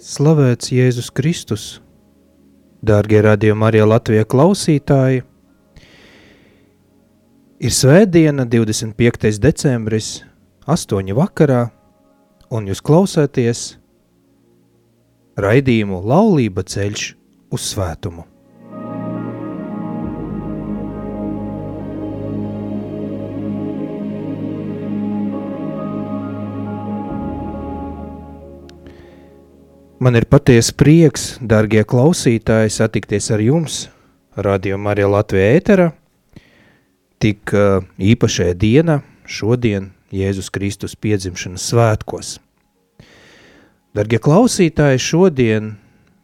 Slavēts Jēzus Kristus! Dārgie radījumi arī Latvijas klausītāji! Ir svētdiena, 25. decembris, 8. vakarā, un jūs klausāties raidījumu Laulība ceļš uz svētumu. Man ir patiesa prieks, darbie klausītāji, satikties ar jums, Radio Marija Latvijā ēterā. Tik uh, īpašajā dienā, šodien, Jēzus Kristus piedzimšanas svētkos. Darbie klausītāji, šodien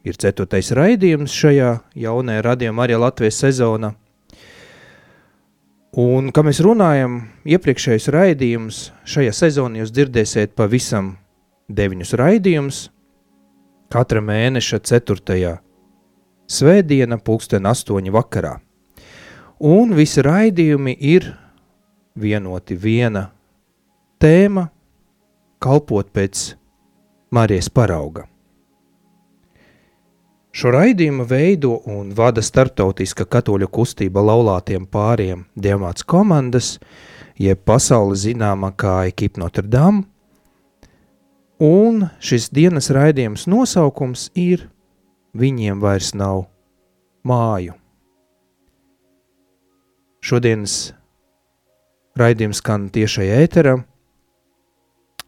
ir ceturtais raidījums šajā jaunajā Radio Marija Latvijas sezonā. Un, kā mēs runājam, iepriekšējais raidījums šajā sezonā jūs dzirdēsiet pavisam deviņus raidījumus, katra mēneša 4. svētdiena pulksten 8 vakarā. Un visi raidījumi ir vienoti viena tēma, kalpot pēc Marijas parauga. Šo raidījumu veido un vada starptautiska katoļu kustība laulātiem pāriem Diemāts komandas, jeb pasauli zināmā kā Ekipa Notre Dame, Un šis dienas raidījums nosaukums ir Viņiem vairs nav māju. Šodienas raidījums skan tiešai ētera,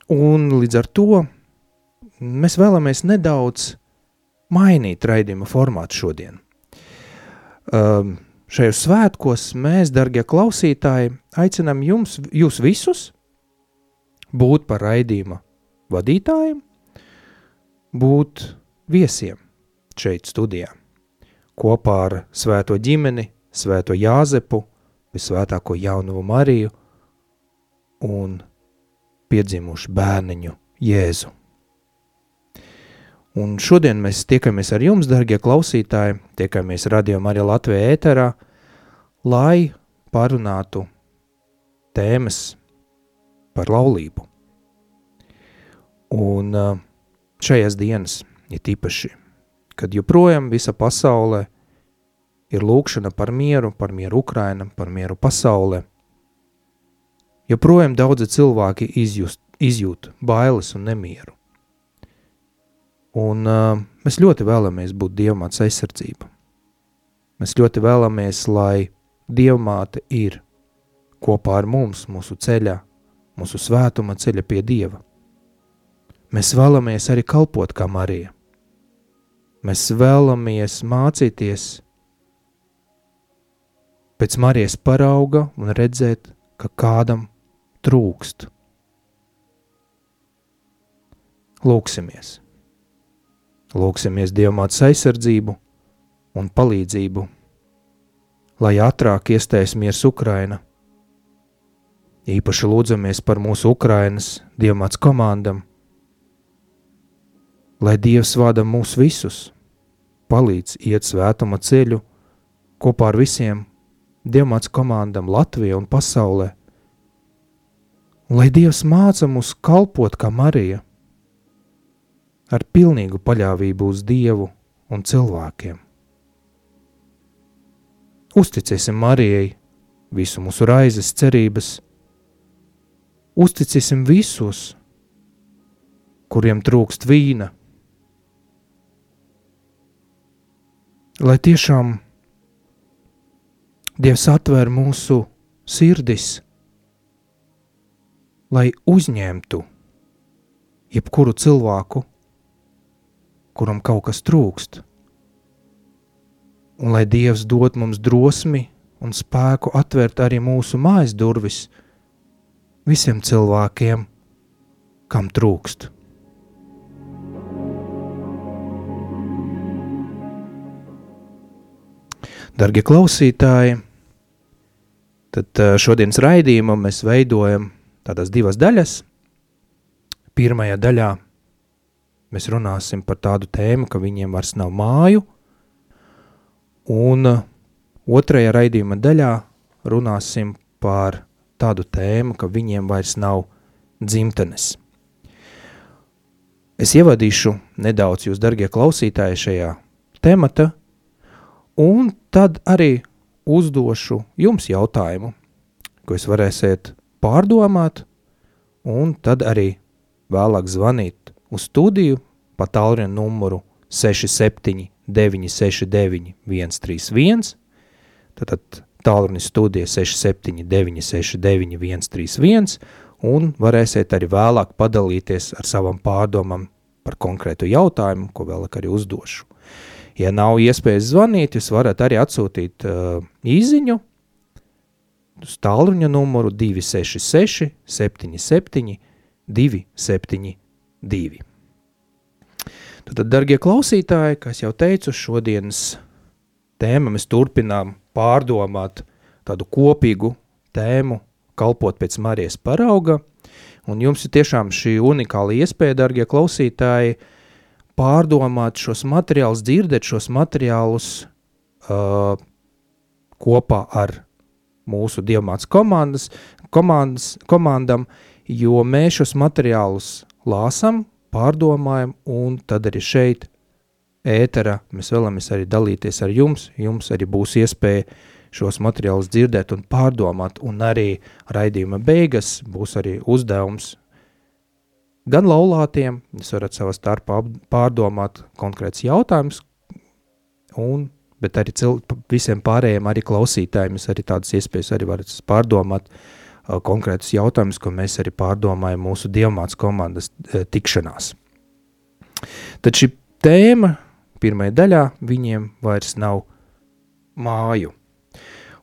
un līdz ar to mēs vēlamies nedaudz mainīt raidījuma formātu šodien. Um, šajos svētkos mēs, dargie klausītāji, aicinām jums, jūs visus būt par raidījuma vadītājiem būt viesiem šeit studijā. Kopā ar svēto ģimeni, svēto Jāzepu, visvētāko jaunumu Mariju un piedzimušu bērniņu Jēzu. Un šodien mēs tiekamies ar jums, dargie klausītāji, tiekamies radio Marija Latvijā ēterā, lai parunātu tēmas par laulību. Un šajās dienas ir tīpaši, kad joprojām visa pasaulē ir lūkšana par mieru, par mieru Ukraina, par mieru pasaulē. Joprojām daudzi cilvēki izjust, izjūt bailes un nemieru. Un uh, mēs ļoti vēlamies būt Dievmātes aizsardzība. Mēs ļoti vēlamies, lai Dievmāte ir kopā ar mums, mūsu ceļā, mūsu svētuma ceļa pie Dieva. Mēs vēlamies arī kalpot kā Marija. Mēs vēlamies mācīties pēc Marijas parauga un redzēt, ka kādam trūkst. Lūksimies! Lūksimies Dievmātes aizsardzību un palīdzību, lai ātrāk iestājas miers Ukraina. Īpaši lūdzamies par mūsu Ukrainas Dievmātes komandam, lai Dievs vada mūs visus, palīdz iet svētuma ceļu kopā ar visiem Dievmāts komandam Latvijā un pasaulē, lai Dievs māca mūs kalpot kā Marija, ar pilnīgu paļāvību uz Dievu un cilvēkiem. Uzticēsim Marijai visu mūsu raizes cerības, uzticēsim visus, kuriem trūkst vīna, lai tiešām Dievs atver mūsu sirdis, lai uzņemtu jebkuru cilvēku, kuram kaut kas trūkst, un lai Dievs dod mums drosmi un spēku atvērt arī mūsu mājas durvis visiem cilvēkiem, kam trūkst. Dargie klausītāji, tad šodienas raidījumu mēs veidojam tādās divas daļas. Pirmajā daļā mēs runāsim par tādu tēmu, ka viņiem vairs nav māju, un otrajā raidījuma daļā runāsim par tādu tēmu, ka viņiem vairs nav dzimtenes. Es ievadīšu nedaudz jūs, darbie klausītāji, šajā temata, un tad arī uzdošu jums jautājumu, ko jūs varēsiet pārdomāt, un tad arī vēlāk zvanīt uz studiju pa tālruņa numuru 67 969 131, tātad tālruņa studija 67 969 131, un varēsiet arī vēlāk padalīties ar savam pārdomam par konkrētu jautājumu, ko vēl arī uzdošu. Ja nav iespējas zvanīt, jūs varat arī atsūtīt uh, īziņu uz tālruņa numuru 266 77 272. Tad, dargie klausītāji, kā jau teicu, šodienas tēma mēs turpinām pārdomāt tādu kopīgu tēmu kalpot pēc Marijas parauga, un jums ir tiešām šī unikāla iespēja, dargie klausītāji, pārdomāt šos materiālus, dzirdēt šos materiālus uh, kopā ar mūsu dievmāts komandas, komandas, komandam, jo mēs šos materiālus lāsam, pārdomājam, un tad arī šeit ētera mēs vēlamies arī dalīties ar jums, jums arī būs iespēja šos materiālus dzirdēt un pārdomāt, un arī raidījuma beigas būs arī uzdevums gan laulātiem, jūs varat savā starpā pārdomāt konkrēts jautājums, un, bet arī cil, visiem pārējiem arī klausītājiem jūs arī tādas iespējas arī varat pārdomāt uh, konkrētus jautājumus, ko mēs arī pārdomājam mūsu dievmāts komandas uh, tikšanās. Tad šī tēma pirmajā daļā viņiem vairs nav māju.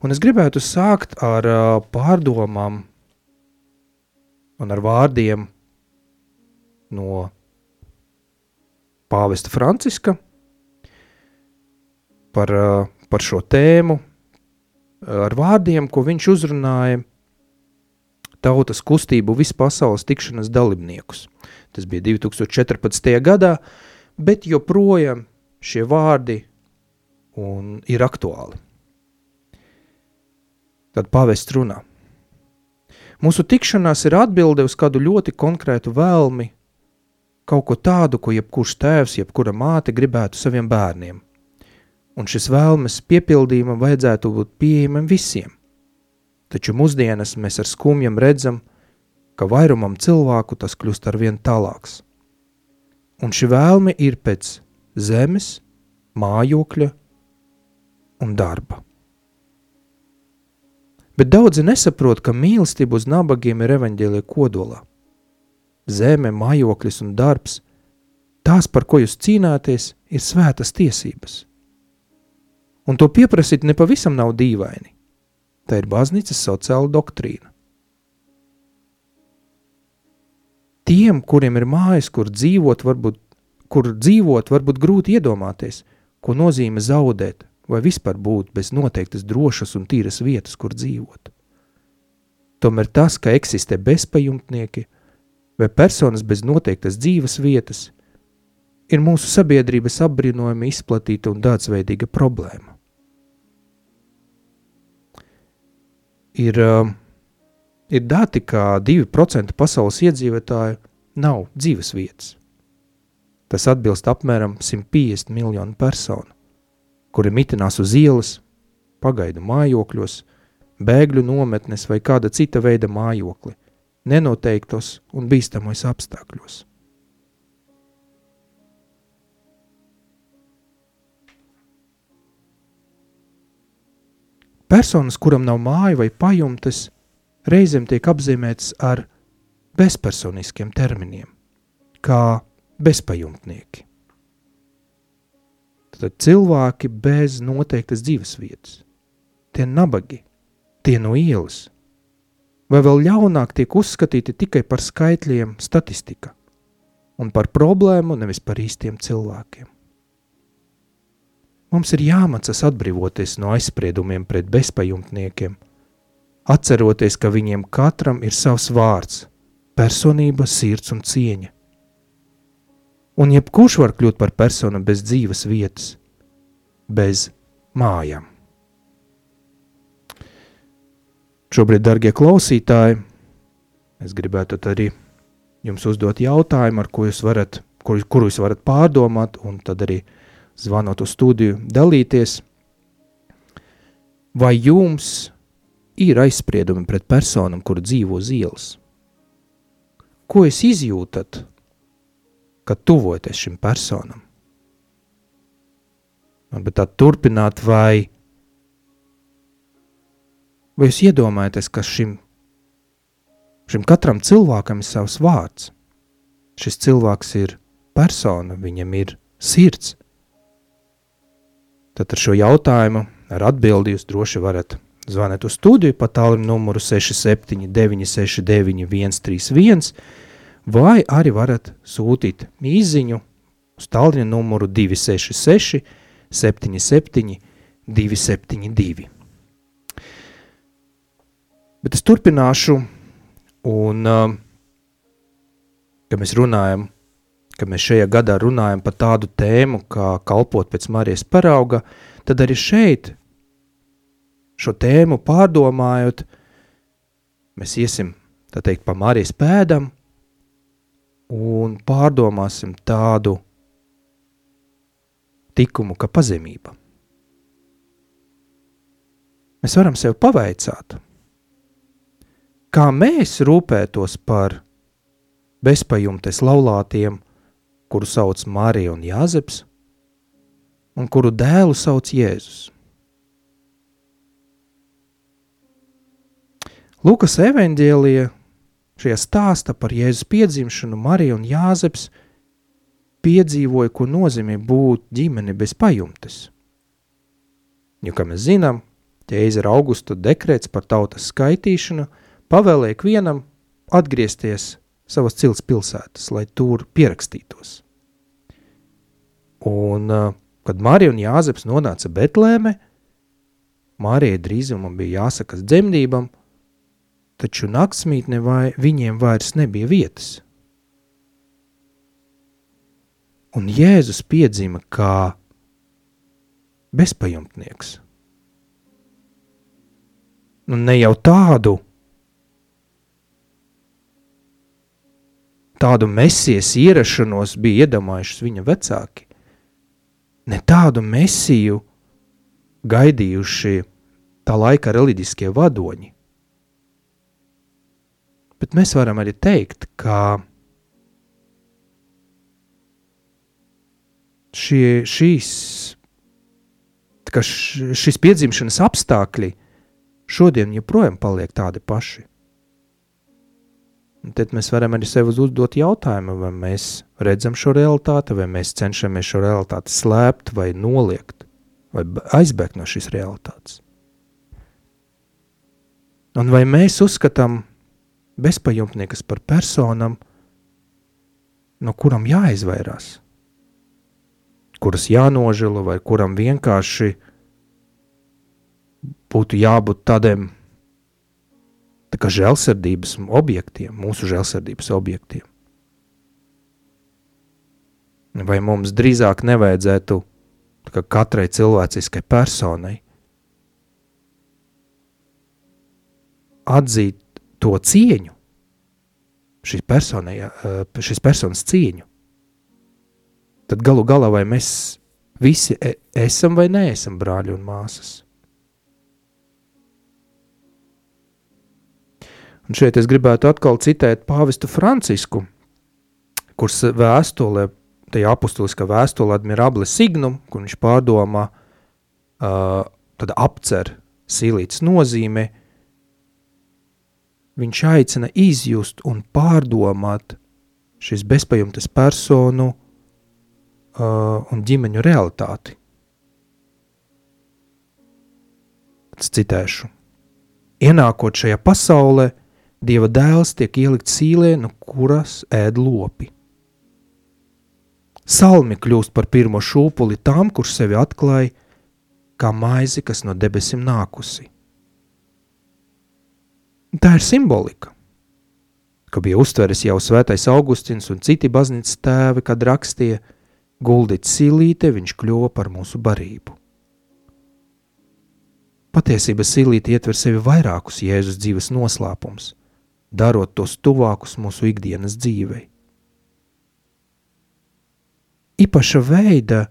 Un es gribētu sākt ar uh, pārdomām un ar vārdiem no pāvesta Franciska par, uh, par šo tēmu, ar vārdiem, ko viņš uzrunāja tautas kustību vispasaules tikšanas dalībniekus. Tas bija 2014. gadā, bet joprojām šie vārdi un ir aktuāli. Tad pavests runā. Mūsu tikšanās ir atbilde uz kādu ļoti konkrētu vēlmi, kaut ko tādu, ko jebkurš tēvs, jebkura māte gribētu saviem bērniem. Un šis vēlmes piepildījumam vajadzētu būt pieejamam visiem. Taču mūsdienas mēs ar skumjam redzam, ka vairumam cilvēku tas kļūst ar vien tālāks. Un šī vēlme ir pēc zemes, mājokļa un darba. Bet daudzi nesaprot, ka mīlestība uz nabagiem ir evaņģēlija kodolā. Zeme, mājoklis un darbs, tās, par ko jūs cīnāties, ir svētas tiesības. Un to pieprasīt nepavisam nav dīvaini. Tā ir baznīcas sociāla doktrīna. Tiem, kuriem ir mājas, kur dzīvot, varbūt, kur dzīvot, varbūt grūti iedomāties, ko nozīmē zaudēt vai vispār būt bez noteiktas drošas un tīras vietas, kur dzīvot. Tomēr tas, ka eksistē bezpajumtnieki vai personas bez noteiktas dzīves vietas, ir mūsu sabiedrības apbrīnojami izplatīta un daudzveidīga problēma. Ir, uh, ir dati, ka 2% pasaules iedzīvotāju nav dzīves vietas. Tas atbilst apmēram 150 miljonu personu kuri mitinās uz ielas, pagaidu mājokļos, bēgļu nometnes vai kāda cita veida mājokli, nenoteiktos un bīstamos apstākļos. Personas, kuram nav māju vai pajumtes, reizēm tiek apzīmētas ar bezpersoniskiem terminiem, kā bezpajumtnieki. Tad cilvēki bez noteiktas dzīves vietas, tie nabagi, tie no ielas, vai vēl ļaunāk tiek uzskatīti tikai par skaitļiem statistika un par problēmu nevis par īstiem cilvēkiem. Mums ir jāmacas atbrīvoties no aizspriedumiem pret bezpajumtniekiem, atceroties, ka viņiem katram ir savs vārds, personība, sirds un cieņa un jebkurš var kļūt par personu bez dzīves vietas, bez mājām. Šobrīd, darbie klausītāji, es gribētu arī jums uzdot jautājumu, ar ko jūs varat kuru, kuru jūs varat pārdomāt, un tad arī zvanot uz studiju, dalīties. Vai jums ir aizspriedumi pret personam, kur dzīvo uz ielas? Ko jūs izjūtat, kad tuvojaties šim personam? Bet tā turpināt, vai, vai jūs iedomājaties, ka šim, šim katram cilvēkam ir savs vārds? Šis cilvēks ir persona, viņam ir sirds. Tad ar šo jautājumu, ar atbildi jūs droši varat zvanīt uz studiju pa tālruņa numuru 679, 691, 131, vai arī varat sūtīt īsiņu uz tālruņa numuru 266, 77, 272. Bet es turpināšu, un uh, kad mēs runājam, kad mēs šajā gadā runājam par tādu tēmu, kā kalpot pēc Marijas parauga, tad arī šeit šo tēmu pārdomājot, mēs iesim, tā teikt, pa Marijas pēdam un pārdomāsim tādu tikumu, kā pazemība. Mēs varam sev pavaicāt, kā mēs rūpētos par bezpajumtes laulātiem, kuru sauc Marija un Jāzeps, un kuru dēlu sauc Jēzus. Lukas evanģēlija šajā stāsta par Jēzus piedzimšanu Marija un Jāzeps piedzīvoja, ko nozīmē būt ģimene bez pajumtes. Jo, kā mēs zinām, ķēzara augusta dekrets par tautas skaitīšanu pavēlēja vienam atgriezties savas cilts pilsētas, lai tur pierakstītos. Un, kad Marija un Jāzeps nonāca Betlēme, Mārijai drīzumam bija jāsakas dzemdībam, taču naktsmītne vai viņiem vairs nebija vietas. Un Jēzus piedzima kā bezpajumtnieks. Nu, ne jau tādu Tādu mesijas ierašanos bija iedomājušies viņa vecāki. Ne tādu mesiju gaidījuši tā laika reliģiskie vadoņi. Bet mēs varam arī teikt, ka šie, šīs, ka šis piedzimšanas apstākļi šodien joprojām paliek tādi paši. Tad mēs varam arī sev uzdot jautājumu, vai mēs redzam šo realitāti, vai mēs cenšamies šo realitāti slēpt, vai noliegt, vai aizbēgt no šīs realitātes. Un vai mēs uzskatām bezpajumtniekus par personam, no kuram jāizvairās, kuras jānožēlo, vai kuram vienkārši būtu jābūt tādiem tā kā žēlsirdības objektiem, mūsu žēlsirdības objektiem. Vai mums drīzāk nevajadzētu katrai cilvēciskai personai atzīt to cieņu, šīs, personai, eh, šīs personas cieņu, tad galu galā vai mēs visi e, esam vai neesam brāļi un māsas. Un šeit es gribētu atkal citēt pāvestu Francisku, kurš vēstulē, tajā apustuliskā vēstulē Admirable Signum, kur viņš pārdomā, uh, tad apcer silītas nozīme, viņš aicina izjust un pārdomāt šīs bezpajumtes personu uh, un ģimeņu realitāti. Citēšu. Ienākot šajā pasaulē, Dieva dēls tiek ielikt sīlē, no kuras ēd lopi. Salmi kļūst par pirmo šūpuli tam, kurš sevi atklāja kā maizi, kas no debesīm nākusi. Tā ir simbolika, ka bija uztveris jau svētais Augustins un citi baznīcas tēvi, kad rakstīja, guldīt silīte, viņš kļuva par mūsu barību. Patiesība silīte ietver sevi vairākus Jēzus dzīves noslēpumus – darot tos tuvākus mūsu ikdienas dzīvei. īpaša veida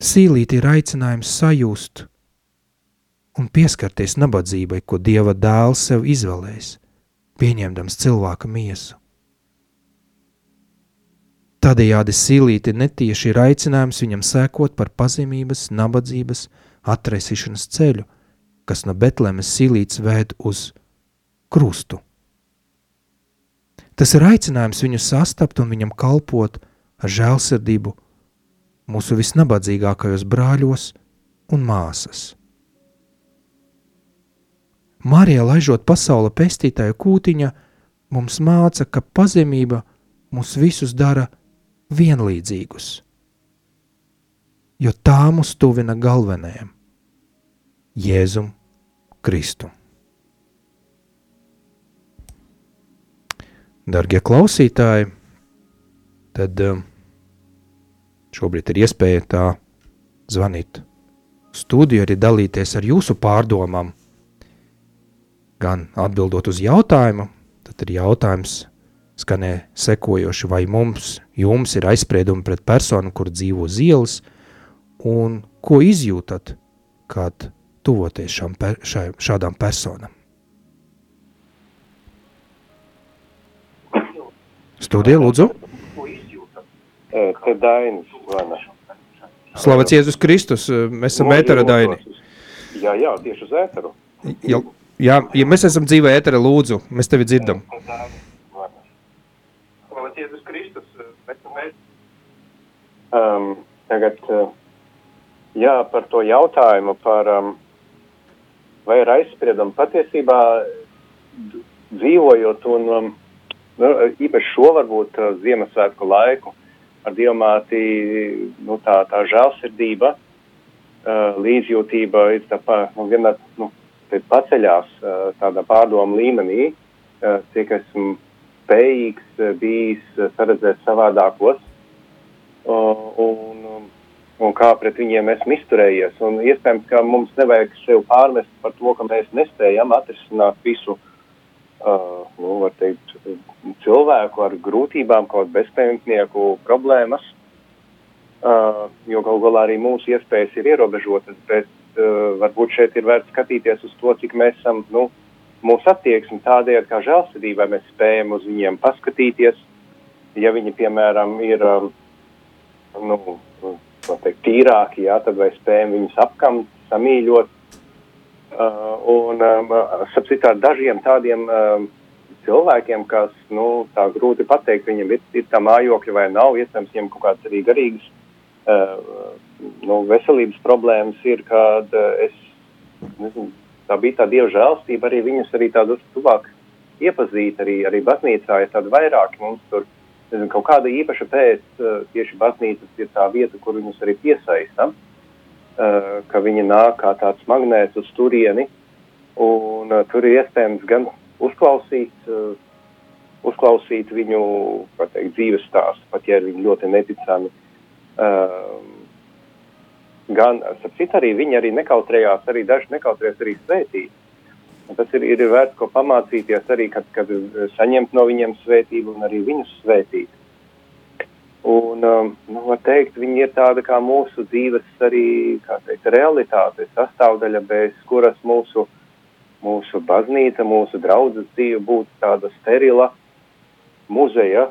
sīlīti ir aicinājums sajust un pieskarties nabadzībai, ko Dieva dēls sev izvēlējis, pieņemdams cilvēka miesu. Tādējādi sīlīti netieši ir aicinājums viņam sekot par pazemības, nabadzības, atresīšanas ceļu, kas no Betlemes sīlītes vēd uz krustu. Tas ir aicinājums viņu sastapt un viņam kalpot ar žēlsirdību mūsu visnabadzīgākajos brāļos un māsas. Marija, laižot pasaule pestītāju kūtiņa, mums māca, ka pazemība mūs visus dara vienlīdzīgus, jo tā mūs tuvina galvenajam – Jēzum Kristum. Darbie klausītāji, tad um, šobrīd ir iespēja tā zvanīt studiju, arī dalīties ar jūsu pārdomām. Gan atbildot uz jautājumu, tad ir jautājums skanē sekojoši, vai mums, jums ir aizspriedumi pret personu, kur dzīvo uz ielas, un ko izjūtat, kad tuvoties šām, šai, šādām personām. Studija, lūdzu. Te Dainis zvana. Slavēts Jēzus Kristus, mēs esam ētera Daini. Jā, jā, tieši uz ēteru. Jā, jā, ja mēs esam dzīvē ētera, lūdzu, mēs tevi dzirdam. Slavēts Jēzus Kristus, mēs esam ētera. Um, tagad, jā, par to jautājumu, par um, vai ir aizspriedumi patiesībā dzīvojot un um, nu, īpaši šo varbūt uh, Ziemassvētku laiku ar diamāti, nu, tā, tā žēlsirdība, uh, līdzjūtība ir tā pa, nu, vienmēr, nu, paceļās uh, tādā pārdomu līmenī, uh, cik esmu spējīgs uh, bijis uh, saredzēt savādākos. Uh, un, un kā pret viņiem esmu izturējies. Un iespējams, ka mums nevajag sev pārmest par to, ka mēs nespējam atrisināt visu uh, nu, teikt, cilvēku ar grūtībām, kaut bezpajumtnieku problēmas, uh, jo gal galā arī mūsu iespējas ir ierobežotas, bet uh, varbūt šeit ir vērts skatīties uz to, cik mēs esam, nu, mūsu attieksmi tādējādi kā žēlsirdībai mēs spējam uz viņiem paskatīties, ja viņi, piemēram, ir, um, nu, teikt, tīrāki, jā, tad vai spējam viņus apkamt, samīļot, Uh, un, um, ar dažiem tādiem um, cilvēkiem, kas, nu, tā grūti pateikt, viņiem ir, ir tā mājokļa vai nav, iespējams, viņiem kaut kāds arī garīgs, uh, nu, veselības problēmas ir, kad uh, es, nezinu, tā bija tā dieva žēlstība, arī viņus arī tādus tuvāk iepazīt, arī, arī baznīcā ir tādi vairāki mums tur, nezinu, kaut kāda īpaša pēc, uh, tieši baznīcas ir tā vieta, kur viņus arī piesaista. Eh, ka viņi nāk kā tāds magnēts uz turieni, un uh, tur ir iespējams gan uzklausīt, uzklausīt viņu teikt, dzīves stāstu, pat ja viņi ļoti neticami. Uh, gan, sapcīt, arī viņi arī nekautrējās, arī daži nekautrējās arī svētīt. Un tas ir, ir vērts ko pamācīties arī, kad, kad saņemt no viņiem svētību un arī viņus svētīt. Un, um, nu, var teikt, viņi ir tāda kā mūsu dzīves arī, kā teikt, realitāte, sastāvdaļa, bez kuras mūsu, mūsu baznīca, mūsu draudzes dzīve būtu tāda sterila muzeja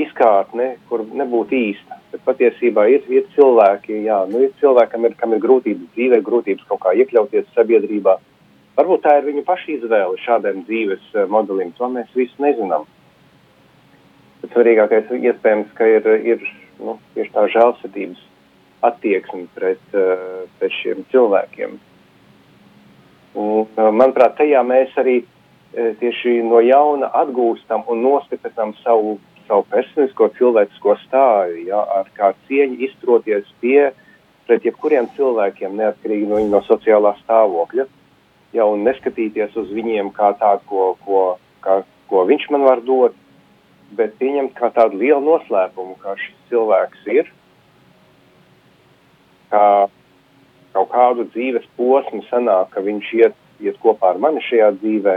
izkārtne, kur nebūtu īsta. Bet patiesībā ir, ir cilvēki, jā, nu ir cilvēkam, ir, kam ir grūtības dzīvē, grūtības kaut kā iekļauties sabiedrībā. Varbūt tā ir viņa paša izvēle šādiem dzīves eh, modelim, to mēs visi nezinām. Bet svarīgākais iespējams, ka ir, ir nu, tieši tā žēlsirdības attieksme pret, uh, pret šiem cilvēkiem. Un, uh, manuprāt, tajā mēs arī tieši no jauna atgūstam un nostiprinātam savu, savu personisko cilvēcisko stāju, ja, ar kā cieņu izturoties pie pret jebkuriem cilvēkiem, neatkarīgi no viņa no sociālā stāvokļa, ja, un neskatīties uz viņiem kā tādu, ko, ko, kā, ko viņš man var dot, bet pieņemt kā tādu lielu noslēpumu, kā šis cilvēks ir, kā kaut kādu dzīves posmu sanāk, ka viņš iet, iet kopā ar mani šajā dzīvē,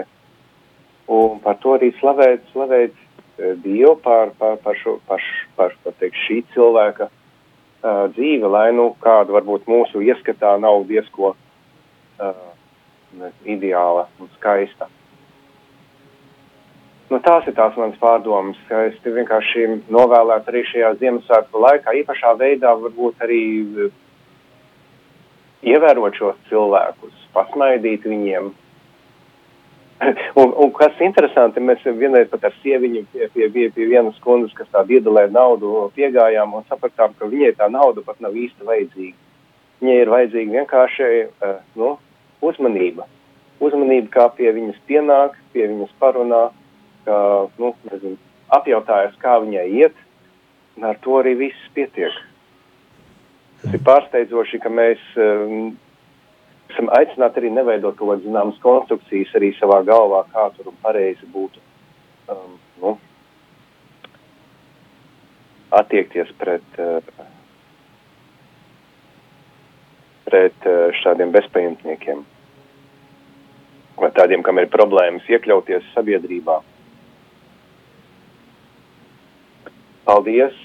un par to arī slavēt, slavēt Dievu pār, pār, pār, šo, pār, pār, pār teikt, šī cilvēka uh, dzīve, lai nu kāda varbūt mūsu ieskatā nav diezko uh, ideāla un skaista. Nu, tās ir tās manas pārdomas. Es vienkārši novēlētu arī šajā Ziemassvētku laikā īpašā veidā varbūt arī ievērot šos cilvēkus, pasmaidīt viņiem, un, un kas interesanti, mēs vienreiz pat ar sieviņu pie, pie, pie, pie vienas kundas, kas tādu iedalē naudu, piegājām un sapratām, ka viņai tā nauda pat nav īsti vajadzīga. Viņai ir vajadzīga vienkārši uh, nu, uzmanība. Uzmanība, kā pie viņas pienāk, pie viņas parunā, kā nu, nezinu, apjautājas, kā viņai iet, un ar to arī viss pietiek. Tas ir pārsteidzoši, ka mēs uh, esam aicināti arī neveidot kaut kādas zināmas konstrukcijas arī savā galvā, kā tur pareizi būtu um, nu, attiekties pret, uh, pret uh, šādiem bezpajumtniekiem vai tādiem, kam ir problēmas iekļauties sabiedrībā. Paldies!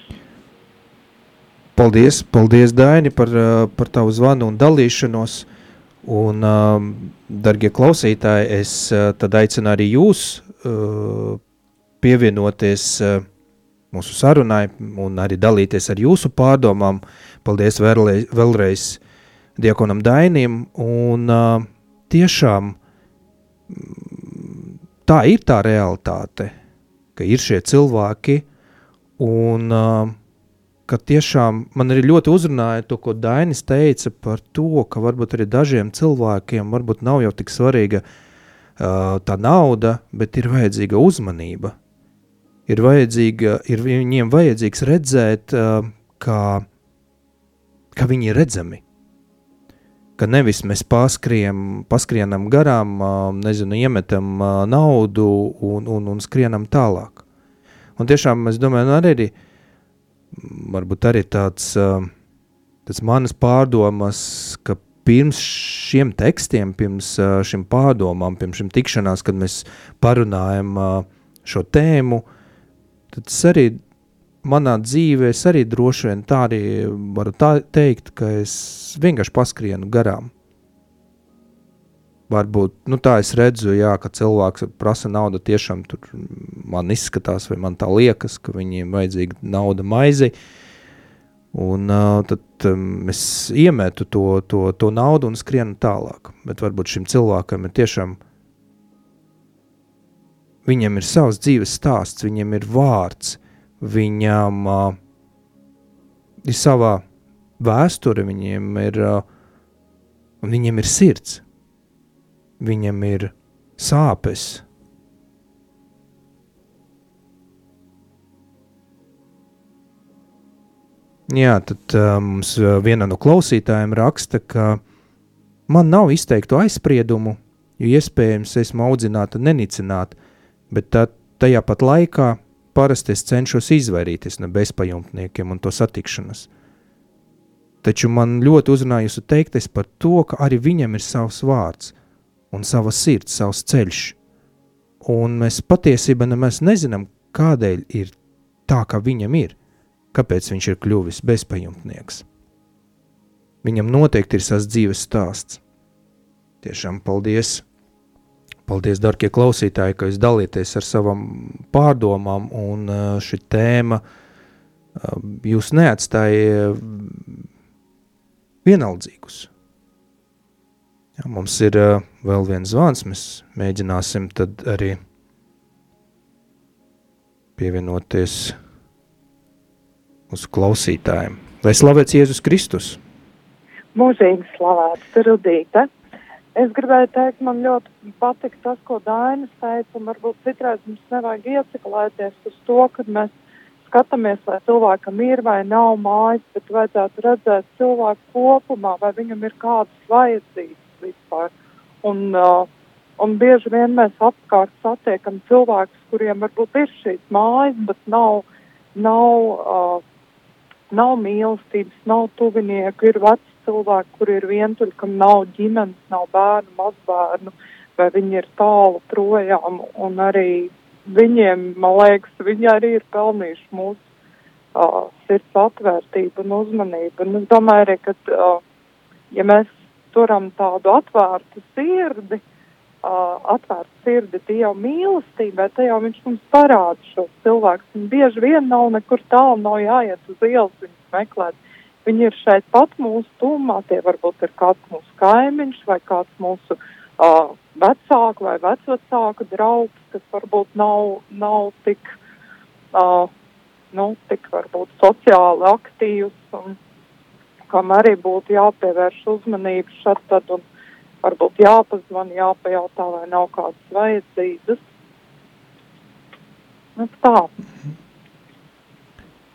Paldies, paldies Daini, par, uh, par tavu zvanu un dalīšanos. Un, um, darbie klausītāji, es uh, tad aicinu arī jūs pievienoties mūsu sarunai un arī dalīties ar jūsu pārdomām. Paldies vēlreiz Diekonam Dainim. Un uh, tiešām tā ir tā realitāte, ka ir šie cilvēki un uh, ka tiešām man arī ļoti uzrunāja to, ko Dainis teica par to, ka varbūt arī dažiem cilvēkiem varbūt nav jau tik svarīga uh, tā nauda, bet ir vajadzīga uzmanība. Ir, vajadzīga, ir viņiem vajadzīgs redzēt, uh, kā, ka viņi ir redzami. Ka nevis mēs paskriem, paskrienam garām, nezinu, iemetam naudu un, un, un skrienam tālāk. Un tiešām es domāju, nu arī varbūt arī tāds, tāds manas pārdomas, ka pirms šiem tekstiem, pirms šim pārdomām, pirms šim tikšanās, kad mēs parunājam šo tēmu, tad es arī manā dzīvē, es arī droši vien tā arī varu tā teikt, ka es vienkārši paskrienu garām varbūt nu, tā es redzu, jā, ka cilvēks prasa naudu. Tiešām tur man izskatās, vai man tā liekas, ka viņiem vajadzīga nauda maizi. Un uh, tad um, es iemetu to, to, to naudu un skrienu tālāk. Bet varbūt šim cilvēkam ir tiešām. Viņam ir savs dzīves stāsts, viņam ir vārds, viņam uh, ir savā vēsture, viņiem ir, uh, viņiem ir sirds viņam ir sāpes. Jā, tad uh, mums viena no klausītājiem raksta, ka man nav izteiktu aizspriedumu, jo iespējams esmu audzināta nenicināt, bet tā, tajā pat laikā parasti es cenšos izvairīties no bezpajumtniekiem un to satikšanas. Taču man ļoti uzrunāja jūsu teiktais par to, ka arī viņam ir savs vārds – un sava sirds, savs ceļš. Un mēs patiesībā nemaz nezinām, kādēļ ir tā, kā viņam ir, kāpēc viņš ir kļuvis bezpajumtnieks. Viņam noteikti ir savs dzīves stāsts. Tiešām paldies! Paldies, darbie klausītāji, ka jūs dalāties ar savām pārdomām, un šī tēma jūs neatstāja vienaldzīgus. Jā, mums ir vēl viens zvans, mēs mēģināsim tad arī pievienoties uz klausītājiem. Lai slavēts Jēzus Kristus! Mūžīgi slavēts, Rudīte! Es gribēju teikt, man ļoti patīk tas, ko Dainis teica, un varbūt citreiz mums nevajag ieciklēties uz to, kad mēs skatāmies, vai cilvēkam ir vai nav mājas, bet vajadzētu redzēt cilvēku kopumā, vai viņam ir kādas vajadzības vispār. Un, uh, un bieži vien mēs apkārt satiekam cilvēkus, kuriem varbūt ir šīs mājas, bet nav, nav, uh, nav mīlestības, nav tuvinieku, ir veci cilvēki, kur ir vientuļi, kam nav ģimenes, nav bērnu, mazbērnu, vai viņi ir tālu projām, un arī viņiem, man liekas, viņi arī ir pelnījuši mūsu uh, sirds atvērtību un uzmanību. Un es domāju arī, ka, uh, ja mēs turam tādu atvērtu sirdi, uh, atvērtu sirdi Dieva mīlestībai, tad jau viņš mums parāda šo cilvēku. Bieži vien nav nekur tālu, nav jāiet uz ielas viņus meklēt. Viņi ir šeit pat mūsu tūmā, tie varbūt ir kāds mūsu kaimiņš vai kāds mūsu uh, vecāku vai vecvecāku draugs, kas varbūt nav, nav tik, uh, nu, tik varbūt sociāli aktīvs un kam arī būtu jāpievērš uzmanību šad tad un varbūt jāpazvan, jāpajautā, vai nav kādas vajadzības. Nu, tā.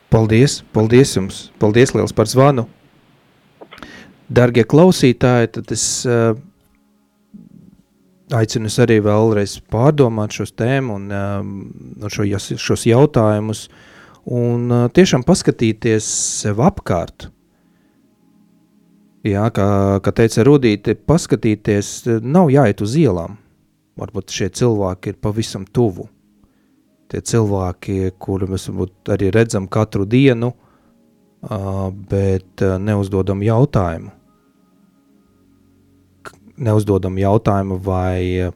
Paldies, paldies jums, paldies liels par zvanu. Dargie klausītāji, tad es uh, aicinu arī vēlreiz pārdomāt šos tēmu un uh, šo, šos jautājumus un uh, tiešām paskatīties sev apkārt. Jā, kā, kā teica Rudīte, paskatīties, nav jāiet uz ielām. Varbūt šie cilvēki ir pavisam tuvu. Tie cilvēki, kurus mēs arī redzam katru dienu, bet neuzdodam jautājumu neuzdodam jautājumu, vai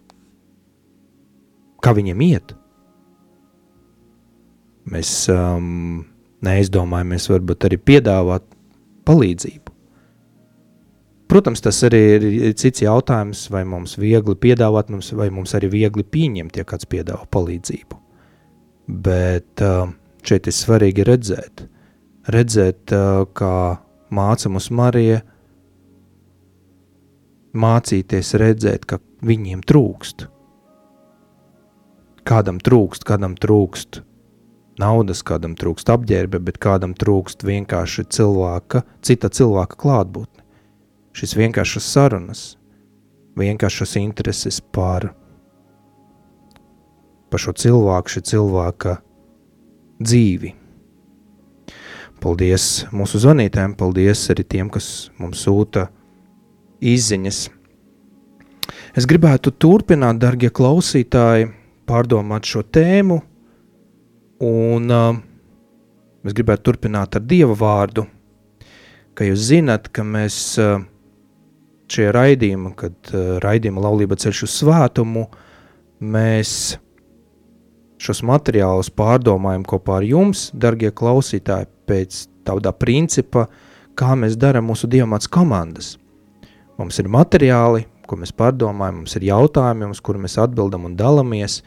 kā viņiem iet. Mēs um, neizdomājamies, varbūt arī piedāvāt palīdzību. Protams, tas arī ir cits jautājums, vai mums viegli piedāvāt, vai mums arī viegli pieņemt, ja kāds piedāvā palīdzību. Bet uh, šeit ir svarīgi redzēt, redzēt, uh, kā māca mums Marija, mācīties redzēt, ka viņiem trūkst. Kādam trūkst, kādam trūkst naudas, kādam trūkst apģērba, bet kādam trūkst vienkārši cilvēka, cita cilvēka klātbūtne. Šis vienkāršas sarunas, vienkāršas intereses par, par šo cilvēku, šī cilvēka dzīvi. Paldies mūsu zvanītājiem, paldies arī tiem, kas mums sūta izziņas. Es gribētu turpināt, darbie klausītāji, pārdomāt šo tēmu, un uh, es gribētu turpināt ar Dieva vārdu. Ka jūs zināt, ka mēs uh, šajā raidījumā, kad uh, raidījuma laulība ceļš uz svētumu, mēs šos materiālus pārdomājam kopā ar jums, darbie klausītāji, pēc tādā principa, kā mēs darām mūsu diamāts komandas. Mums ir materiāli, ko mēs pārdomājam, mums ir jautājumi, uz kuriem mēs atbildam un dalāmies,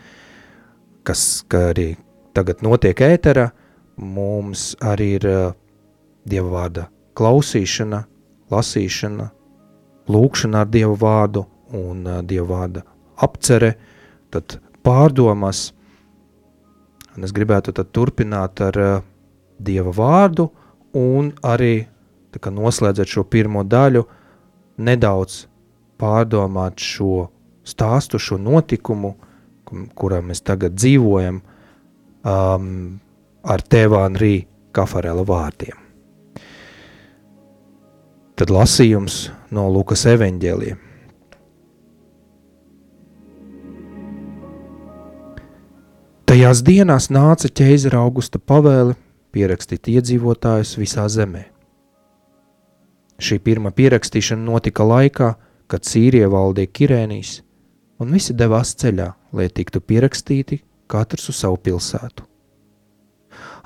kas arī tagad notiek ēterā. Mums arī ir uh, dieva vārda klausīšana, lasīšana, lūkšana ar dievu vārdu un uh, dieva vārda apcere, tad pārdomas. Un es gribētu turpināt ar uh, dieva vārdu un arī noslēdzot šo pirmo daļu, nedaudz pārdomāt šo stāstu, šo notikumu, kurā mēs tagad dzīvojam, um, ar Tēvāna Rī Kafarela vārdiem. Tad lasījums no Lukas evaņģēlija. Tajās dienās nāca ķēzara augusta pavēle pierakstīt iedzīvotājus visā zemē. Šī pirmā pierakstīšana notika laikā, kad Sīrija valdīja Kirēnijas, un visi devās ceļā, lai tiktu pierakstīti katrs uz savu pilsētu.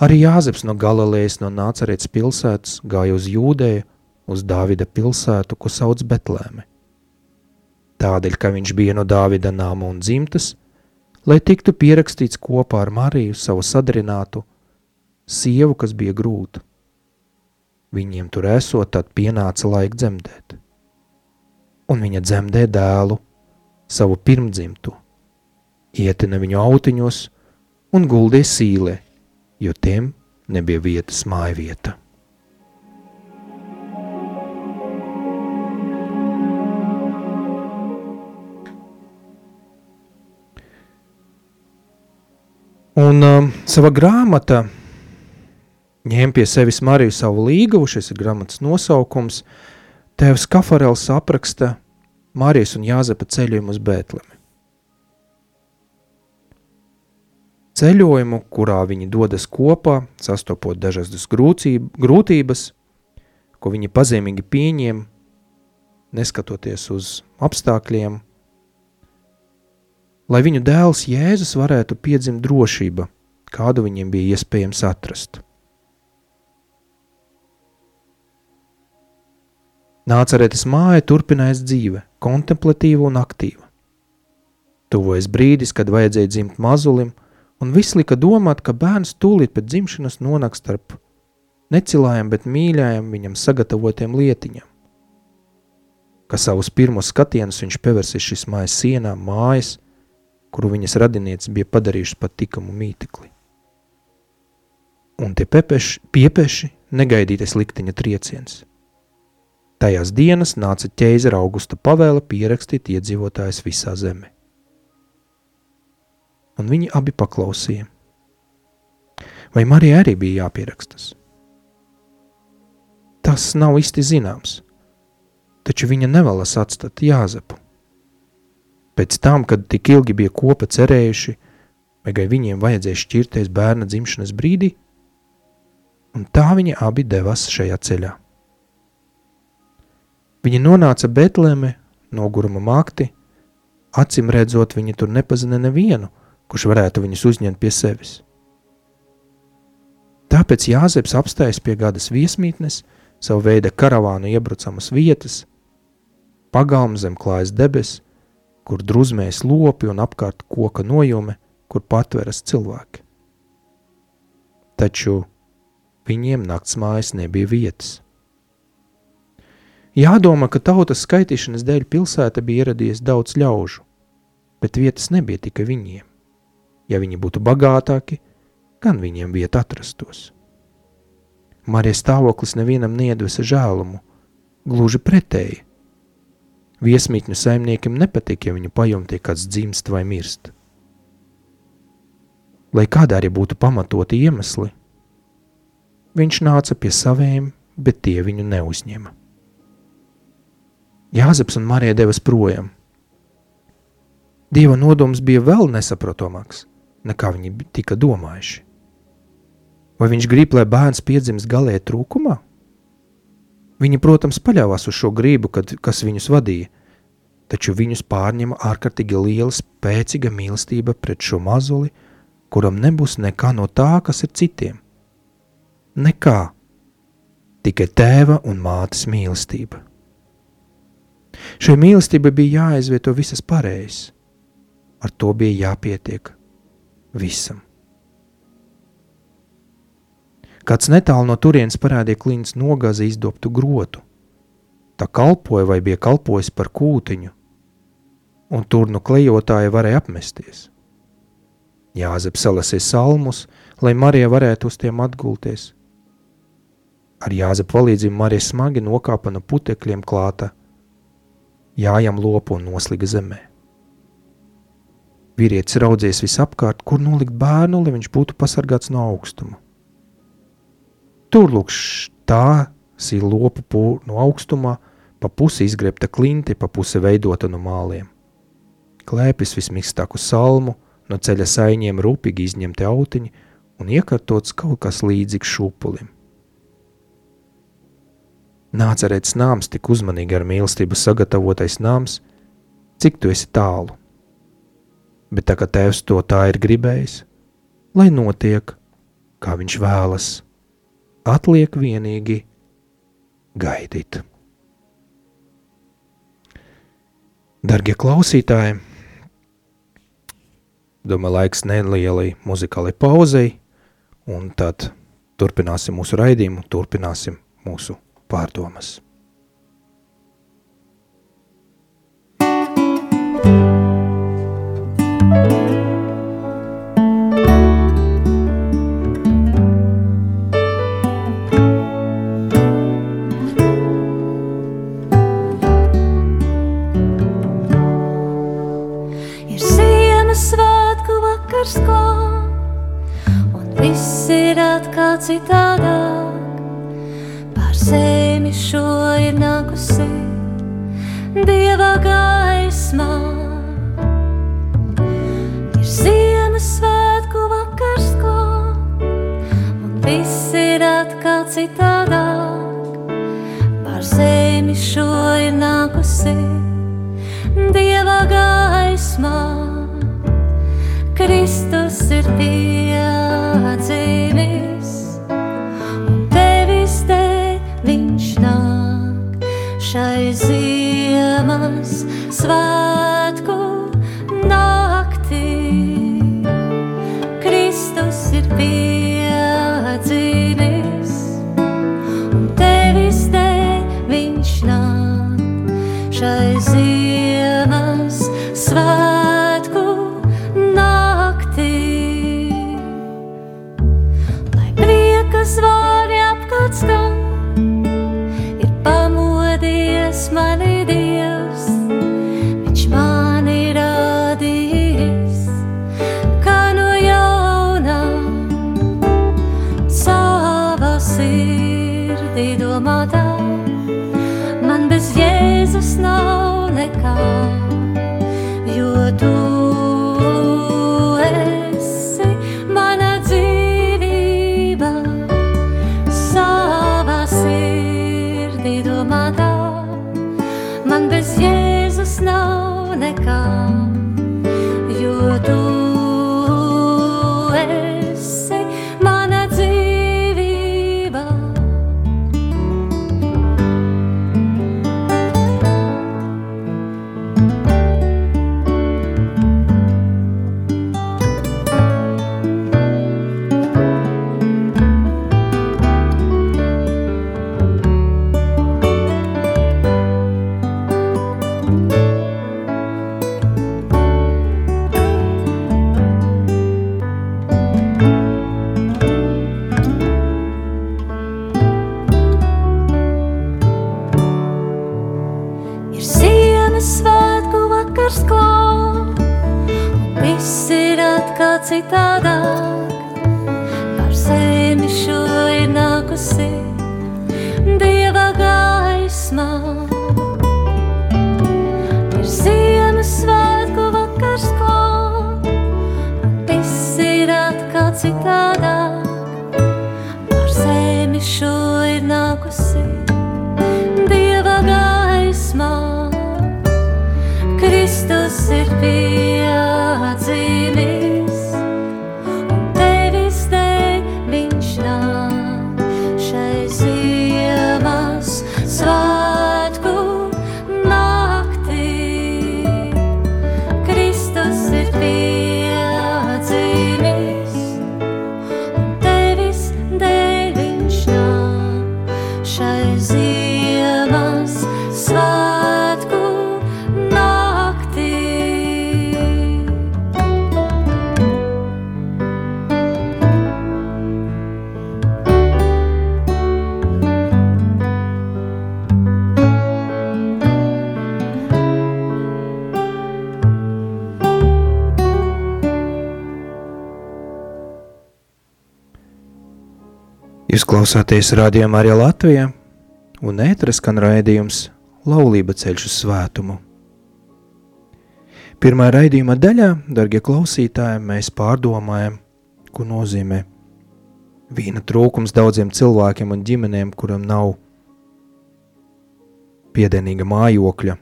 Arī Jāzeps no Galilejas no Nācerētas pilsētas gāja uz Jūdēju, uz Dāvida pilsētu, ko sauc Betlēme. Tādēļ, ka viņš bija no Dāvida nāma un dzimtas, lai tiktu pierakstīts kopā ar Mariju, savu sadarinātu, sievu, kas bija grūta. Viņiem tur esot, tad pienāca laika dzemdēt. Un viņa dzemdē dēlu, savu pirmdzimtu, ietina viņu autiņos un guldīja sīlē, jo tiem nebija vietas māja Un um, sava grāmata ņēma pie sevis Mariju savu līgavu, šis ir gramatas nosaukums, tēvs Kafarels apraksta Marijas un Jāzepa ceļojumu uz Bētlemi. ceļojumu, kurā viņi dodas kopā, sastopot dažādas grūtības, ko viņi pazemīgi pieņem, neskatoties uz apstākļiem, lai viņu dēls Jēzus varētu piedzimt drošība, kādu viņiem bija iespējams atrast. Nācerētas māja turpinājās dzīve, kontemplatīva un aktīva. Tuvojas brīdis, kad vajadzēja dzimt mazulim, un viss lika domāt, ka bērns tūlīt pēc dzimšanas nonāks starp necilājām, bet mīļājām viņam sagatavotiem lietiņām. Ka savus pirmos skatienus viņš pievērsīs šīs mājas sienām, mājas, kuru viņas radinieces bija padarījušas pat tikamu mītekli. Un tie pepeši, piepeši negaidītais likteņa trieciens. Tajās dienas nāca ķēzera augusta pavēle pierakstīt iedzīvotājus visā zemē. Un viņi abi paklausīja. Vai Marija arī bija jāpierakstas? Tas nav īsti zināms, taču viņa nevēlas atstāt Jāzepu. Pēc tam, kad tik ilgi bija kopa cerējuši, vai viņiem vajadzēja šķirties bērna dzimšanas brīdī, un tā viņi abi devās šajā ceļā. Viņa nonāca Betlēme, noguruma makti, acīm redzot, viņa tur nepazina nevienu, kurš varētu viņus uzņemt pie sevis. Tāpēc Jāzeps apstājas pie gādas viesmītnes, savu veidu karavānu iebrucamas vietas, pagalm zem klājas debesis, kur druzmējas lopi un apkārt koka nojume, kur patveras cilvēki. Taču viņiem nakts mājas nebija vietas. Jādomā, ka tautas skaitīšanas dēļ pilsēta bija ieradies daudz ļaužu, bet vietas nebija tikai viņiem. Ja viņi būtu bagātāki, gan viņiem vieta atrastos. Marijas stāvoklis nevienam neiedvesa žēlumu, gluži pretēji. Viesmītņu saimniekiem nepatīk, ja viņu pajumtie kāds dzimst vai mirst. Lai kādā arī būtu pamatoti iemesli, viņš nāca pie saviem, bet tie viņu neuzņēma. Jāzeps un Marija devas projām. Dieva nodoms bija vēl nesaprotamāks, nekā viņi tika domājuši. Vai viņš grib, lai bērns piedzimst galēji trūkumā? Viņi, protams, paļāvās uz šo gribu, kad, kas viņus vadīja, taču viņus pārņema ārkārtīgi liela, spēcīga mīlestība pret šo mazuli, kuram nebūs nekā no tā, kas ir citiem. Nekā, tikai tēva un mātes mīlestība. Šai mīlestībai bija jāaizvieto visas pareizes. Ar to bija jāpietiek visam. Kāds netālu no turienes parādīja klīns nogāzi izdobtu grotu. Tā kalpoja vai bija kalpojis par kūtiņu, un tur no klejotāja varēja apmesties. Jāzep salasīja salmus, lai Marija varētu uz tiem atgulties. Ar Jāzepa palīdzību Marija smagi nokāpa no putekļiem klāta jājam lopu un noslīga zemē. Vīrietis raudzies visapkārt, kur nolikt bērnu, lai viņš būtu pasargāts no augstuma. Tur lūkš tā sīla lopu pū, no augstumā, pa pusi izgrebta klinti, pa pusi veidota no māliem. Klēpis vismīkstāk uz salmu, no ceļa saiņiem rūpīgi izņemti autiņi un iekārtots kaut kas līdzīgs šūpulim. Nācerēts nāms tik uzmanīgi ar mīlestību sagatavotais nāms, cik tu esi tālu. Bet tā kā tēvs to tā ir gribējis, lai notiek, kā viņš vēlas, atliek vienīgi gaidīt. Darbie klausītāji, domāju, laiks nelielai muzikālai pauzei, un tad turpināsim mūsu raidījumu, turpināsim mūsu pārdomas. Citādāk zemi šo ir nākusi Dieva gaismā. Ir Ziemassvētku vakar. viss ir atkal citādāk. Pār zemi šo ir nākusi Dieva gaismā. Kristus ir piedzīvis, svá. Sirdī domātā. Man bez Jēzus nav nekā, klausāties rādījumā arī Latvijā, un ētras skan raidījums Laulība ceļš uz svētumu. Pirmā raidījuma daļā, darbie klausītāji, mēs pārdomājam, ko nozīmē vīna trūkums daudziem cilvēkiem un ģimenēm, kuram nav piedienīga mājokļa,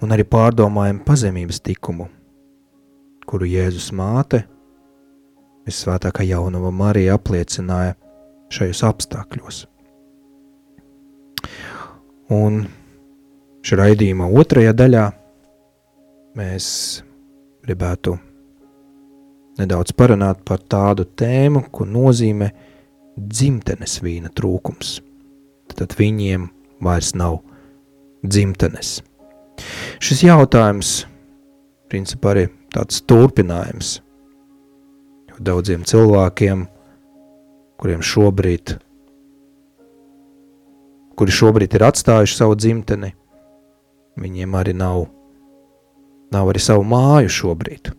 un arī pārdomājam pazemības likumu, kuru Jēzus māte, visvētākā jaunava Marija apliecināja šajos apstākļos. Un šī raidījuma otrajā daļā mēs gribētu nedaudz parunāt par tādu tēmu, ko nozīmē dzimtenes vīna trūkums. Tad viņiem vairs nav dzimtenes. Šis jautājums, principā, arī tāds turpinājums jo daudziem cilvēkiem, kuriem šobrīd, kuri šobrīd ir atstājuši savu dzimteni, viņiem arī nav, nav arī savu māju šobrīd.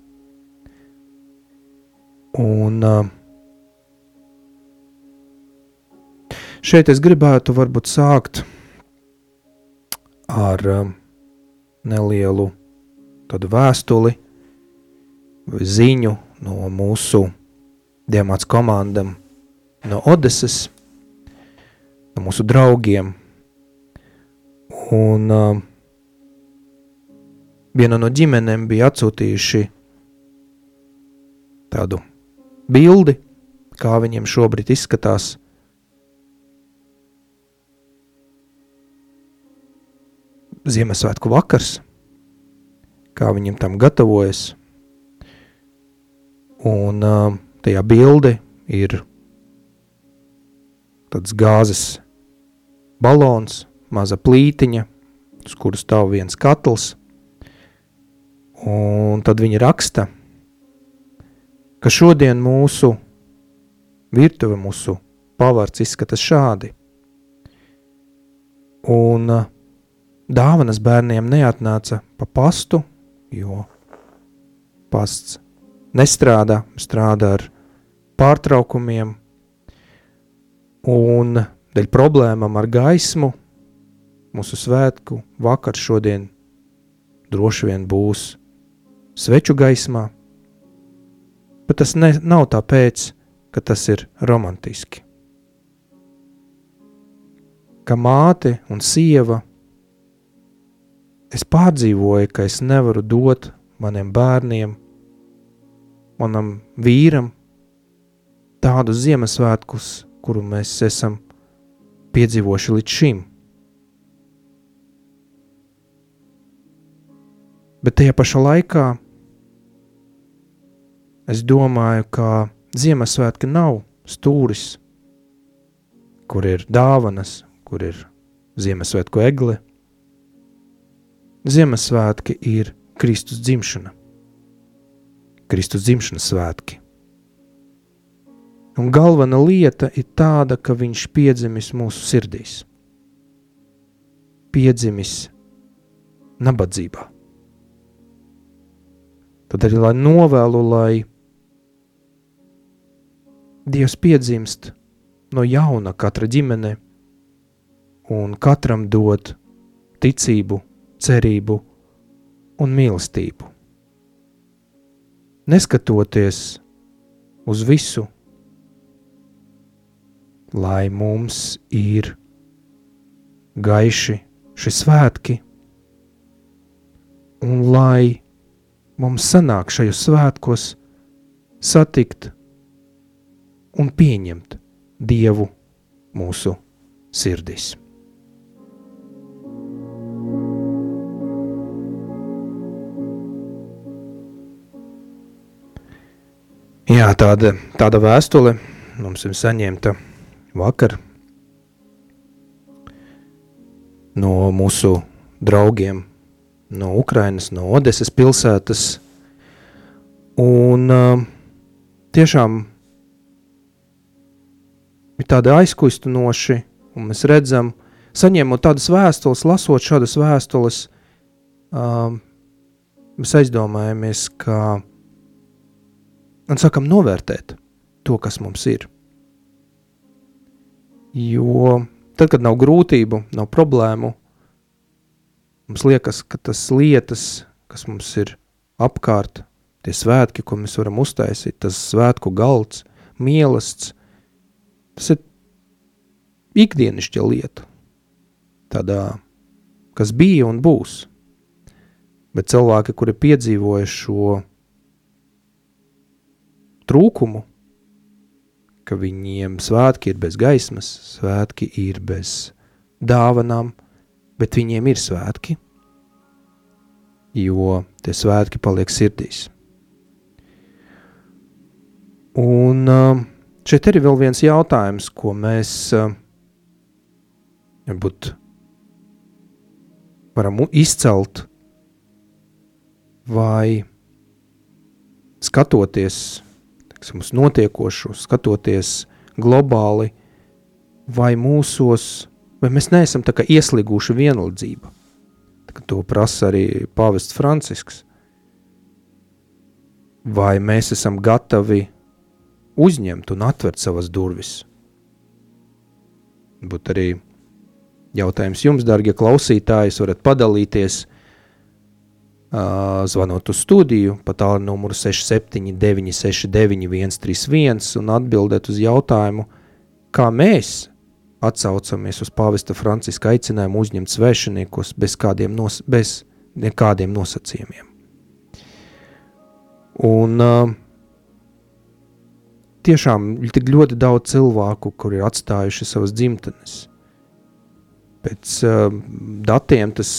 Un uh, šeit es gribētu varbūt sākt ar um, nelielu tādu vēstuli ziņu no mūsu diamāts komandam no Odesas, no mūsu draugiem. Un uh, viena no ģimenēm bija atsūtījuši tādu bildi, kā viņiem šobrīd izskatās. Ziemassvētku vakars, kā viņiem tam gatavojas. Un uh, tajā bilde ir tāds gāzes balons, maza plītiņa, uz kuras stāv viens katls. Un tad viņi raksta, ka šodien mūsu virtuve, mūsu pavarts izskatās šādi. Un uh, dāvanas bērniem neatnāca pa pastu, jo pasts nestrādā, strādā ar pārtraukumiem, un dēļ problēmām ar gaismu mūsu svētku vakars šodien droši vien būs sveču gaismā, bet tas ne, nav tāpēc, ka tas ir romantiski. Kā māte un sieva, es pārdzīvoju, ka es nevaru dot maniem bērniem manam vīram tādus Ziemassvētkus, kuru mēs esam piedzīvojuši līdz šim. Bet tajā pašā laikā es domāju, ka Ziemassvētki nav stūris, kur ir dāvanas, kur ir Ziemassvētku egle. Ziemassvētki ir Kristus dzimšana. Kristus dzimšanas svētki. Un galvenā lieta ir tāda, ka viņš piedzimis mūsu sirdīs. Piedzimis nabadzībā. Tad arī lai novēlu, lai Dievs piedzimst no jauna katra ģimene un katram dod ticību, cerību un mīlestību neskatoties uz visu, lai mums ir gaiši šie svētki, un lai mums sanāk šajos svētkos satikt un pieņemt Dievu mūsu sirdīs. Jā, tāda, tāda vēstule mums ir saņemta vakar no mūsu draugiem no Ukrainas, no Odeses pilsētas. Un uh, tiešām ir tādi aizkustinoši, un mēs redzam, saņemot tādas vēstules, lasot šādas vēstules, uh, mēs aizdomājamies, ka un sākam novērtēt to, kas mums ir. Jo tad, kad nav grūtību, nav problēmu, mums liekas, ka tas lietas, kas mums ir apkārt, tie svētki, ko mēs varam uztaisīt, tas svētku galds, mielasts, tas ir ikdienišķa lieta, tādā, kas bija un būs. Bet cilvēki, kuri piedzīvoja šo trūkumu, ka viņiem svētki ir bez gaismas, svētki ir bez dāvanām, bet viņiem ir svētki, jo tie svētki paliek sirdīs. Un uh, šeit ir vēl viens jautājums, ko mēs uh, varbūt varam izcelt, vai skatoties teiksim, uz notiekošo, skatoties globāli, vai mūsos, vai mēs neesam tā kā iesliguši vienlīdzība. To prasa arī pāvests Francisks. Vai mēs esam gatavi uzņemt un atvērt savas durvis? Būt arī jautājums jums, darbie klausītāji, varat padalīties zvanot uz studiju pa tālu numuru 67969131 un atbildēt uz jautājumu, kā mēs atsaucamies uz pāvesta Franciska aicinājumu uzņemt svešiniekus bez, kādiem nos, bez nekādiem nosacījumiem. Un uh, tiešām tik ļoti daudz cilvēku, kuri ir atstājuši savas dzimtenes. Pēc uh, datiem, tas,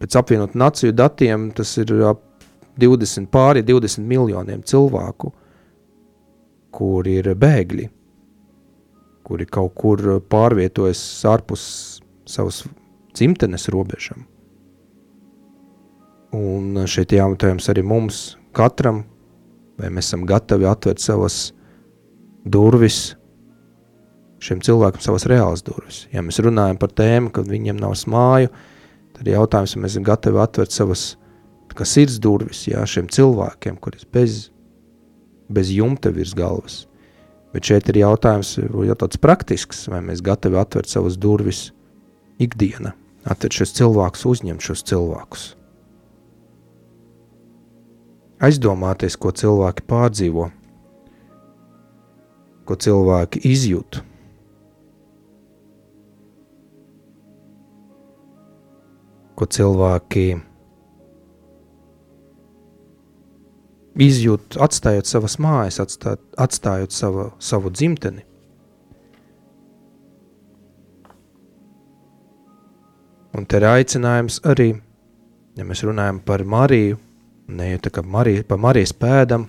pēc apvienotu nāciju datiem, tas ir ap 20, pāri 20 miljoniem cilvēku, kuri ir bēgļi, kuri kaut kur pārvietojas ārpus savas dzimtenes robežām. Un šeit jautājums arī mums, katram, vai mēs esam gatavi atvērt savas durvis šiem cilvēkiem, savas reālas durvis. Ja mēs runājam par tēmu, ka viņiem nav māju, tad jautājums, vai mēs esam gatavi atvērt savas sirds durvis jā, šiem cilvēkiem, kuriem bez, bez jumta virs galvas. Bet šeit ir jautājums, jau tāds praktisks, vai mēs gatavi atvērt savas durvis ikdienā, atvērt šos cilvēkus, uzņemt šos cilvēkus aizdomāties, ko cilvēki pārdzīvo, ko cilvēki izjūt. Ko cilvēki izjūt, atstājot savas mājas, atstāt, atstājot savu, savu dzimteni. Un te ir aicinājums arī, ja mēs runājam par Mariju, ne jau tā kā Marija, pa Marijas pēdam,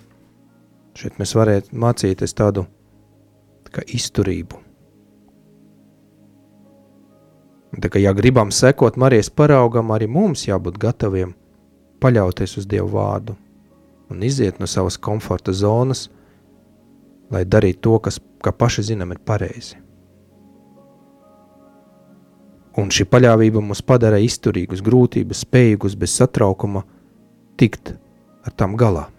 šeit mēs varētu mācīties tādu tā izturību. Tā kā, ja gribam sekot Marijas paraugam, arī mums jābūt gataviem paļauties uz Dievu vārdu un iziet no savas komforta zonas, lai darītu to, kas, kā paši zinām, ir pareizi. Un šī paļāvība mūs padara izturīgus, grūtības, spējīgus, bez satraukuma – tikt ar tām galā.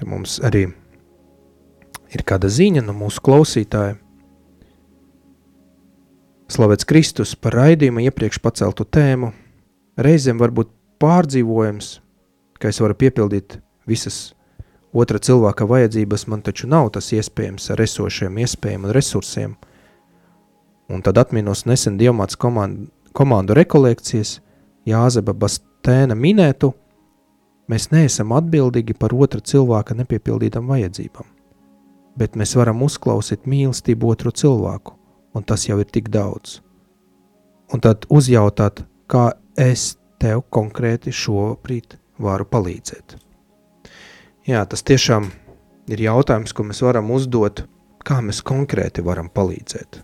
Te mums arī ir kāda ziņa no mūsu klausītāja. Slavēts Kristus par raidījumu iepriekš paceltu tēmu. Reizēm var būt pārdzīvojums, ka es varu piepildīt visas otra cilvēka vajadzības, man taču nav tas iespējams ar esošiem iespējām un resursiem – Un tad atminos nesen Dievmāts komandu, komandu rekolekcijas, Jāzeba Bastēna minētu, mēs neesam atbildīgi par otra cilvēka nepiepildītām vajadzībām, bet mēs varam uzklausīt mīlestību otru cilvēku, un tas jau ir tik daudz. Un tad uzjautāt, kā es tev konkrēti šobrīd varu palīdzēt. Jā, tas tiešām ir jautājums, ko mēs varam uzdot, kā mēs konkrēti varam palīdzēt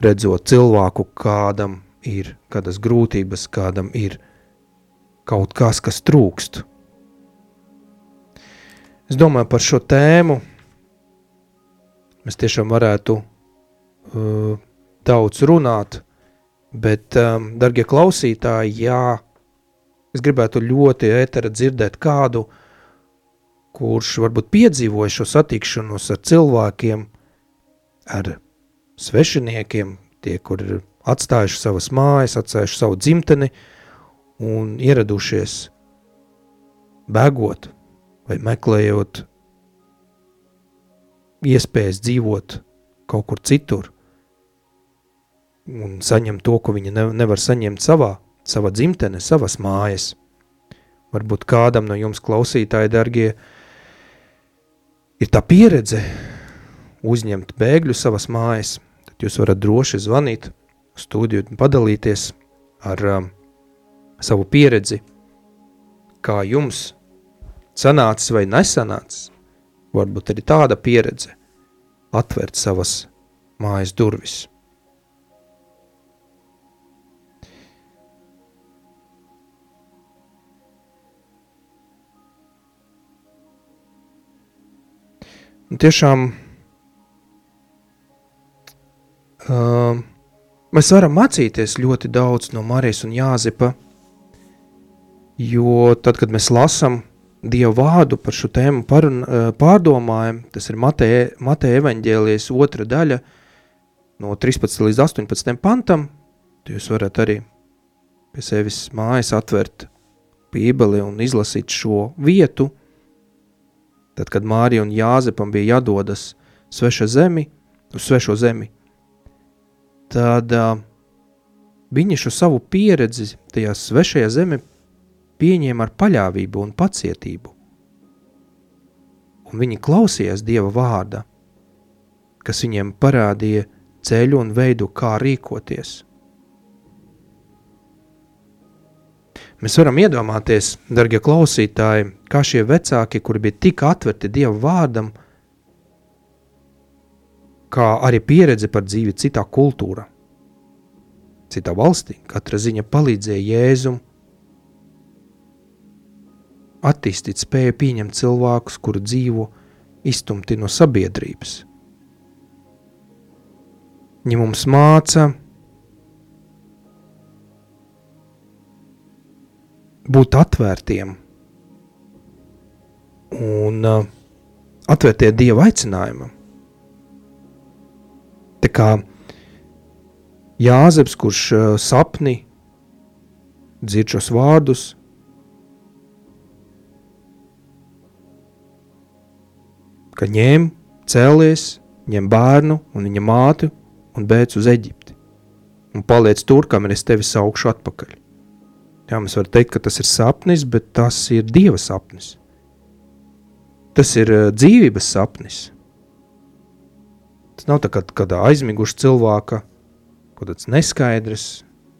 redzot cilvēku, kādam ir kādas grūtības, kādam ir kaut kas, kas trūkst. Es domāju par šo tēmu. Mēs tiešām varētu uh, daudz runāt, bet, um, darbie klausītāji, jā, es gribētu ļoti ētera dzirdēt kādu, kurš varbūt piedzīvoja šo satikšanos ar cilvēkiem, ar svešiniekiem, tie, kur ir atstājuši savas mājas, atstājuši savu dzimteni un ieradušies bēgot vai meklējot iespējas dzīvot kaut kur citur un saņemt to, ko viņi ne, nevar saņemt savā, savā dzimtene, savas mājas. Varbūt kādam no jums klausītāji, dargie, ir tā pieredze uzņemt bēgļu savas mājas – Jūs varat droši zvanīt studiju un padalīties ar um, savu pieredzi, kā jums sanācis vai nesanācis. Varbūt arī tāda pieredze atvērt savas mājas durvis. Un tiešām Uh, mēs varam mācīties ļoti daudz no Marijas un Jāzepa, jo tad, kad mēs lasām Dieva vārdu par šo tēmu par, uh, pārdomājam, tas ir Mateja, Mateja evaņģēlijas otra daļa no 13 līdz 18 pantam, jūs varat arī pie sevis mājas atvert bībeli un izlasīt šo vietu, tad, kad Mārija un Jāzepam bija jādodas sveša zemi, uz svešo zemi, tad uh, viņi šo savu pieredzi tajā svešajā zeme pieņēma ar paļāvību un pacietību. Un viņi klausījās Dieva vārda, kas viņiem parādīja ceļu un veidu, kā rīkoties. Mēs varam iedomāties, darbie klausītāji, kā šie vecāki, kuri bija tik atverti Dieva vārdam, kā arī pieredze par dzīvi citā kultūrā, citā valstī, katra ziņa palīdzēja Jēzum attīstīt spēju pieņemt cilvēkus, kuri dzīvo iztumti no sabiedrības. Viņi mums māca būt atvērtiem un uh, atvērtie Dieva aicinājumam. Tā kā Jāzeps, kurš uh, sapni dzird šos vārdus, ka ņem, cēlies, ņem bērnu un viņa māti un bēdz uz Eģipti. Un paliec tur, kamēr es tevi saukšu atpakaļ. Jā, mēs varam teikt, ka tas ir sapnis, bet tas ir dieva sapnis. Tas ir uh, dzīvības sapnis. Tas nav tā kā kādā aizmiguša cilvēka, kaut kāds neskaidrs,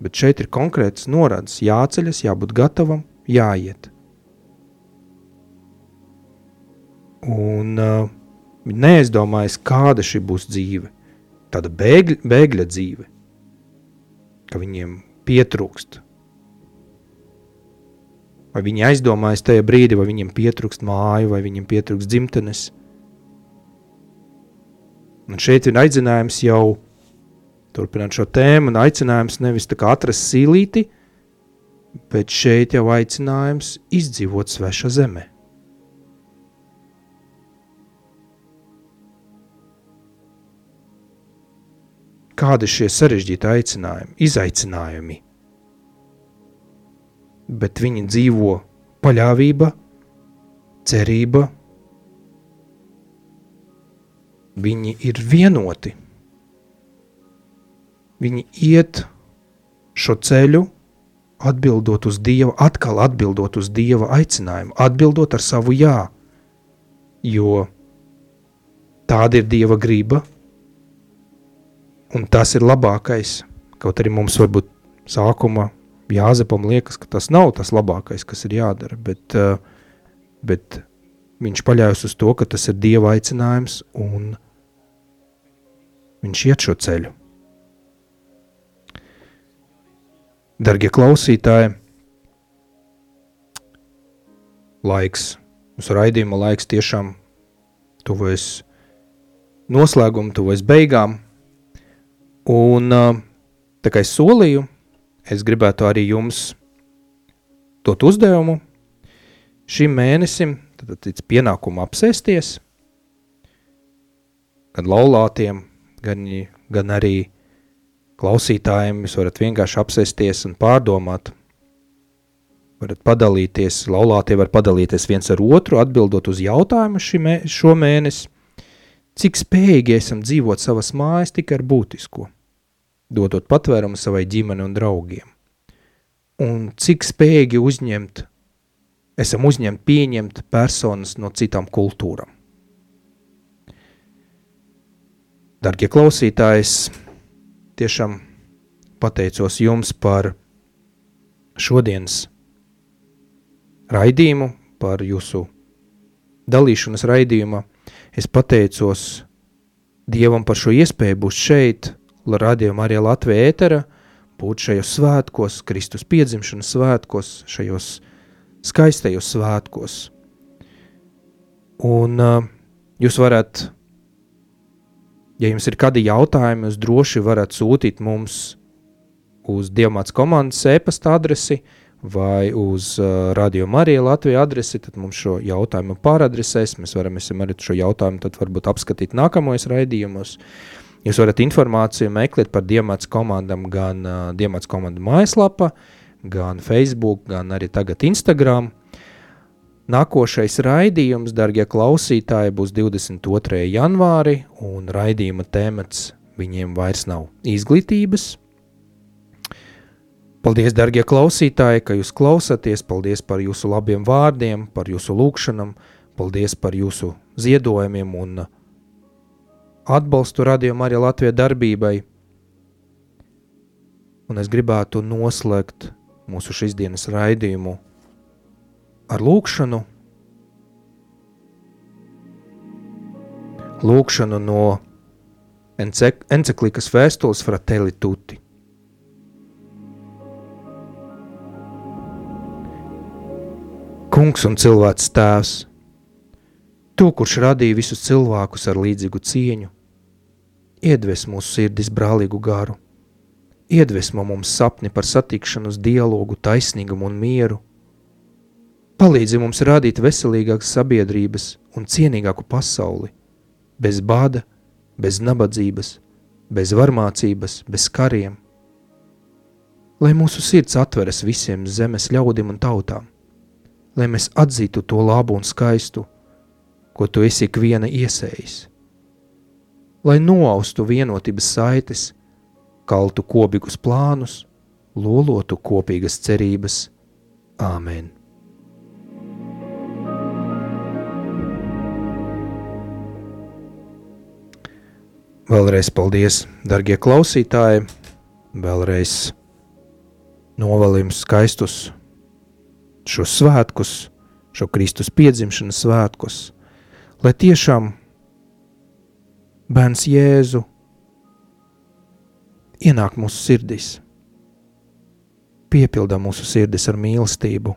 bet šeit ir konkrēts norādes. Jāceļas, jābūt gatavam, jāiet. Un uh, neaizdomājas, kāda šī būs dzīve. Tāda bēgļa, bēgļa dzīve, ka viņiem pietrūkst Vai viņi aizdomājas tajā brīdī, vai viņiem pietrūkst māju, vai viņiem pietrūkst dzimtenes. Un šeit ir aicinājums jau turpināt šo tēmu, un aicinājums nevis tā kā atrast sīlīti, bet šeit jau aicinājums izdzīvot sveša zemē. Kādi šie sarežģīti aicinājumi, izaicinājumi? bet viņi dzīvo paļāvība, cerība. Viņi ir vienoti. Viņi iet šo ceļu, atbildot uz Dieva, atkal atbildot uz Dieva aicinājumu, atbildot ar savu jā, jo tāda ir Dieva griba, un tas ir labākais, kaut arī mums varbūt sākuma Jāzepam liekas, ka tas nav tas labākais, kas ir jādara, bet, eh, bet viņš paļaujas uz to, ka tas ir Dieva aicinājums un viņš iet šo ceļu. Dargie klausītāji, laiks, mūsu raidījuma laiks tiešām tuvojas noslēgumu, tuvojas beigām, un tā kā es solīju, es gribētu arī jums dot uzdevumu šim mēnesim, tad tic pienākumu apsēsties, gan laulātiem, gan, gan arī klausītājiem. Jūs varat vienkārši apsēsties un pārdomāt, varat padalīties, laulātie var padalīties viens ar otru, atbildot uz jautājumu mē, šo mēnesi, cik spējīgi esam dzīvot savas mājas tikai ar būtisko – dodot patvērumu savai ģimene un draugiem. Un cik spējīgi uzņemt, esam uzņemt, pieņemt personas no citām kultūram. Dargie klausītājs, tiešām pateicos jums par šodienas raidījumu, par jūsu dalīšanas raidījuma. Es pateicos Dievam par šo iespēju būt šeit, radījuma arī Latvija ētera, būt šajos svētkos, Kristus piedzimšanas svētkos, šajos skaistajos svētkos. Un uh, jūs varat, ja jums ir kādi jautājumi, jūs droši varat sūtīt mums uz Dievmāts komandas e-pasta adresi vai uz uh, Radio Marija Latvija adresi, tad mums šo jautājumu pāradresēs, mēs varam arī šo jautājumu tad varbūt apskatīt nākamajos raidījumos. Uh, Jūs varat informāciju meklēt par Diemāts komandam gan uh, Diemāts komandu mājaslapa, gan Facebook, gan arī tagad Instagram. Nākošais raidījums, darbie klausītāji, būs 22. janvārī, un raidījuma temats viņiem vairs nav izglītības. Paldies, darbie klausītāji, ka jūs klausāties. Paldies par jūsu labiem vārdiem, par jūsu lūgšanām, paldies par jūsu ziedojumiem un atbalstu radījumam arī Latvijas darbībai. Un es gribētu noslēgt mūsu šīs dienas raidījumu ar lūkšanu. Lūkšanu no enceklikas vēstules Fratelli Tutti. Kungs un cilvēks tēvs, tu, kurš radīja visus cilvēkus ar līdzīgu cieņu, iedves mūsu sirdis brālīgu garu, iedvesmo mums sapni par satikšanos, dialogu, taisnīgumu un mieru, palīdzi mums radīt veselīgākas sabiedrības un cienīgāku pasauli, bez bāda, bez nabadzības, bez varmācības, bez kariem. Lai mūsu sirds atveras visiem zemes ļaudim un tautām, lai mēs atzītu to labu un skaistu, ko tu esi ikviena iesējis. Lai noaustu vienotības saites, kaltu kopīgus plānus, lolotu kopīgas cerības. Āmen! Vēlreiz paldies, darbie klausītāji! Vēlreiz novēlim skaistus šos svētkus, šo Kristus piedzimšanas svētkus, lai tiešām bērns Jēzu ienāk mūsu sirdīs, piepildā mūsu sirdis ar mīlestību,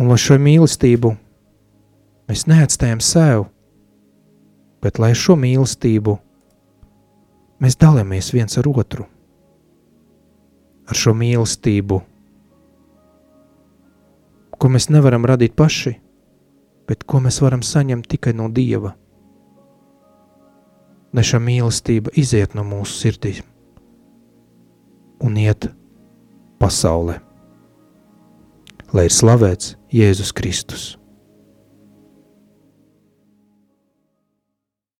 un lai šo mīlestību mēs neatstājam sev, bet lai šo mīlestību mēs dalāmies viens ar otru. Ar šo mīlestību, ko mēs nevaram radīt paši, bet ko mēs varam saņemt tikai no Dieva. Šī mīlestība iziet no mūsu sirdīm un iet pasaulē. Lai ir slavēts Jēzus Kristus.